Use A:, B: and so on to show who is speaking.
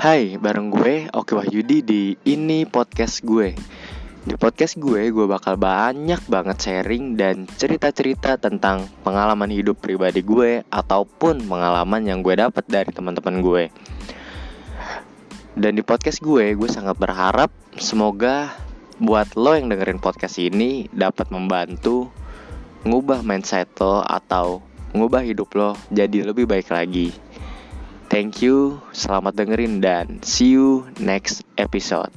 A: Hai, bareng gue Oki Wahyudi di ini podcast gue. Di podcast gue, gue bakal banyak banget sharing dan cerita-cerita tentang pengalaman hidup pribadi gue ataupun pengalaman yang gue dapat dari teman-teman gue. Dan di podcast gue, gue sangat berharap semoga buat lo yang dengerin podcast ini dapat membantu ngubah mindset lo atau ngubah hidup lo jadi lebih baik lagi. Thank you, selamat dengerin dan see you next episode.